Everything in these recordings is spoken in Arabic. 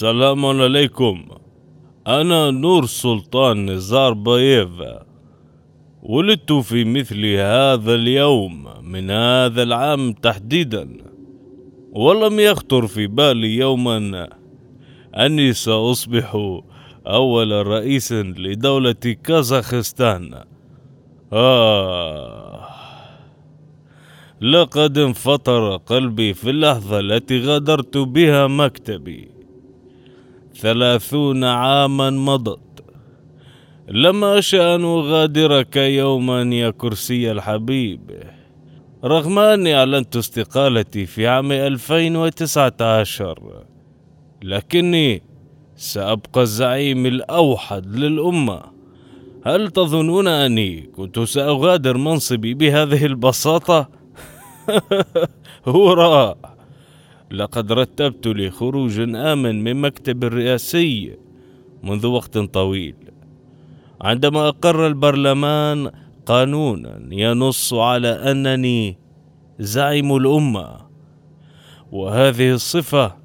السلام عليكم. أنا نور سلطان نزار بايف ولدت في مثل هذا اليوم من هذا العام تحديدا. ولم يخطر في بالي يوما أني سأصبح أول رئيس لدولة كازاخستان. آه. لقد انفطر قلبي في اللحظة التي غادرت بها مكتبي. ثلاثون عاما مضت. لم أن أغادرك يوما يا كرسي الحبيب. رغم أني أعلنت استقالتي في عام 2019 لكني سأبقى الزعيم الأوحد للأمة. هل تظنون أني كنت سأغادر منصبي بهذه البساطة؟ هراء لقد رتبت لي خروج آمن من مكتب الرئاسي منذ وقت طويل. عندما أقر البرلمان قانونا ينص على أنني زعيم الأمة وهذه الصفة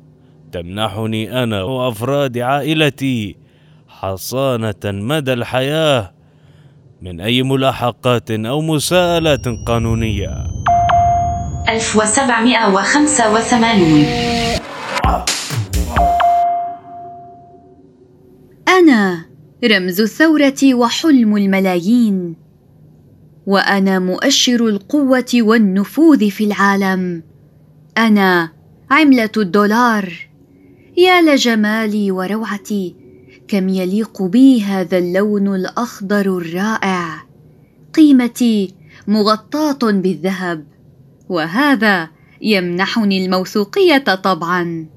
تمنحني أنا وأفراد عائلتي حصانة مدى الحياة من أي ملاحقات أو مساءلات قانونية. 1785 أنا رمز الثورة وحلم الملايين وأنا مؤشر القوة والنفوذ في العالم. أنا عملة الدولار. يا لجمالي وروعتي كم يليق بي هذا اللون الأخضر الرائع؟ قيمتي مغطاة بالذهب. وهذا يمنحني الموثوقية طبعا.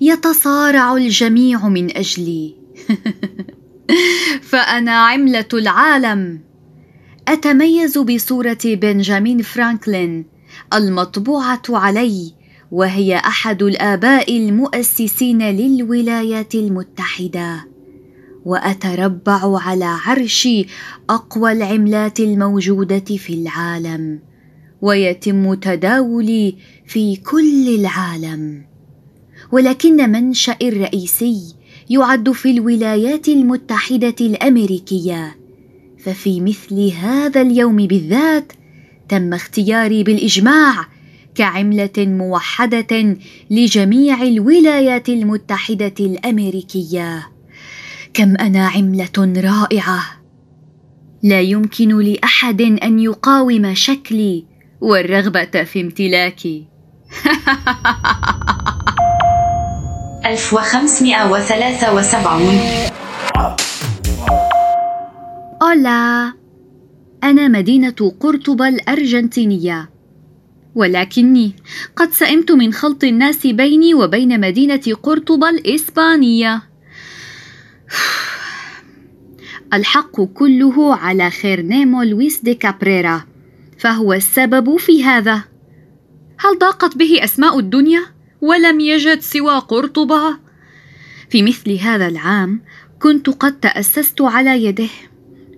يتصارع الجميع من أجلي. فأنا عملة العالم. أتميز بصورة بنجامين فرانكلين المطبوعة علي وهي أحد الآباء المؤسسين للولايات المتحدة. وأتربع على عرش أقوى العملات الموجودة في العالم. ويتم تداولي في كل العالم. ولكن منشأ الرئيسي يعد في الولايات المتحدة الأمريكية. ففي مثل هذا اليوم بالذات تم اختياري بالإجماع كعملة موحدة لجميع الولايات المتحدة الأمريكية. كم أنا عملة رائعة! لا يمكن لأحد أن يقاوم شكلي والرغبة في امتلاكي. 1573 أولا أنا مدينة قرطبة الأرجنتينية. ولكني قد سئمت من خلط الناس بيني وبين مدينة قرطبة الإسبانية. الحق كله على خيرنيمو لويس دي كابريرا. فهو السبب في هذا. هل ضاقت به أسماء الدنيا ولم يجد سوى قرطبة؟ في مثل هذا العام كنت قد تأسست على يده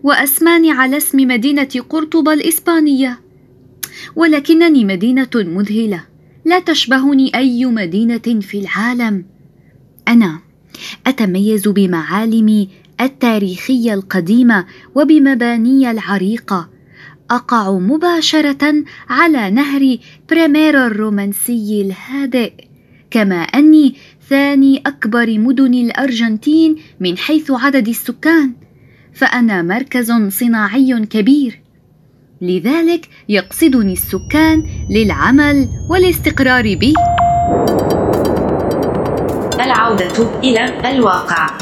وأسماني على اسم مدينة قرطبة الإسبانية. ولكنني مدينة مذهلة لا تشبهني أي مدينة في العالم. أنا أتميز بمعالمي التاريخية القديمة وبمباني العريقة. أقع مباشرة على نهر بريميرو الرومانسي الهادئ كما أني ثاني أكبر مدن الأرجنتين من حيث عدد السكان فأنا مركز صناعي كبير. لذلك يقصدني السكان للعمل والاستقرار به. العودة إلى الواقع.